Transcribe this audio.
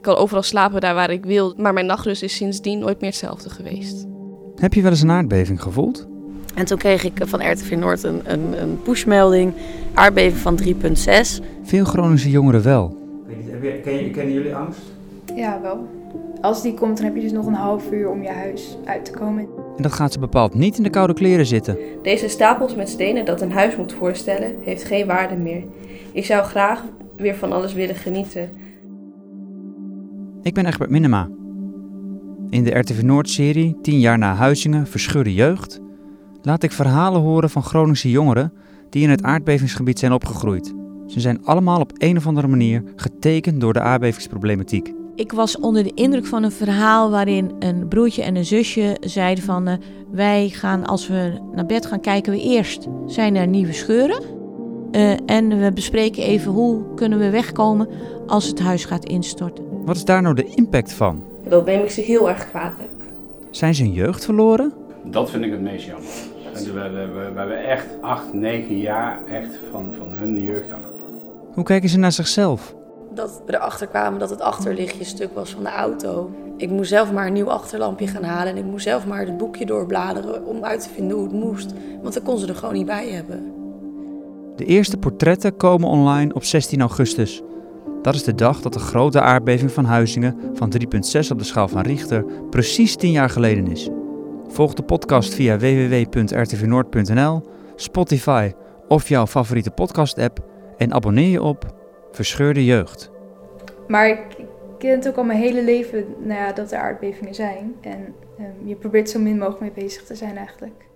Ik kan overal slapen daar waar ik wil, maar mijn nachtrust is sindsdien nooit meer hetzelfde geweest. Heb je wel eens een aardbeving gevoeld? En toen kreeg ik van RTV Noord een, een, een pushmelding, aardbeving van 3,6. Veel Groningse jongeren wel. Kennen jullie angst? Ja, wel. Als die komt, dan heb je dus nog een half uur om je huis uit te komen. En dat gaat ze bepaald niet in de koude kleren zitten. Deze stapels met stenen dat een huis moet voorstellen, heeft geen waarde meer. Ik zou graag weer van alles willen genieten. Ik ben Egbert Minema. In de RTV Noord-serie 10 jaar na Huizingen Verscheurde Jeugd laat ik verhalen horen van Groningse jongeren die in het aardbevingsgebied zijn opgegroeid. Ze zijn allemaal op een of andere manier getekend door de aardbevingsproblematiek. Ik was onder de indruk van een verhaal waarin een broertje en een zusje zeiden van uh, wij gaan als we naar bed gaan kijken we eerst zijn er nieuwe scheuren uh, en we bespreken even hoe kunnen we wegkomen als het huis gaat instorten. Wat is daar nou de impact van? Dat neem ik ze heel erg kwalijk. Zijn ze hun jeugd verloren? Dat vind ik het meest jammer. We, we, we, we hebben echt acht, negen jaar echt van, van hun jeugd afgepakt. Hoe kijken ze naar zichzelf? Dat we erachter kwamen dat het achterlichtje stuk was van de auto. Ik moest zelf maar een nieuw achterlampje gaan halen en ik moest zelf maar het boekje doorbladeren om uit te vinden hoe het moest. Want dan kon ze er gewoon niet bij hebben. De eerste portretten komen online op 16 augustus. Dat is de dag dat de grote aardbeving van Huizingen van 3,6 op de schaal van Richter precies 10 jaar geleden is. Volg de podcast via www.rtvnoord.nl, Spotify of jouw favoriete podcast-app en abonneer je op Verscheurde Jeugd. Maar ik ken ook al mijn hele leven nou ja, dat er aardbevingen zijn. En um, je probeert zo min mogelijk mee bezig te zijn eigenlijk.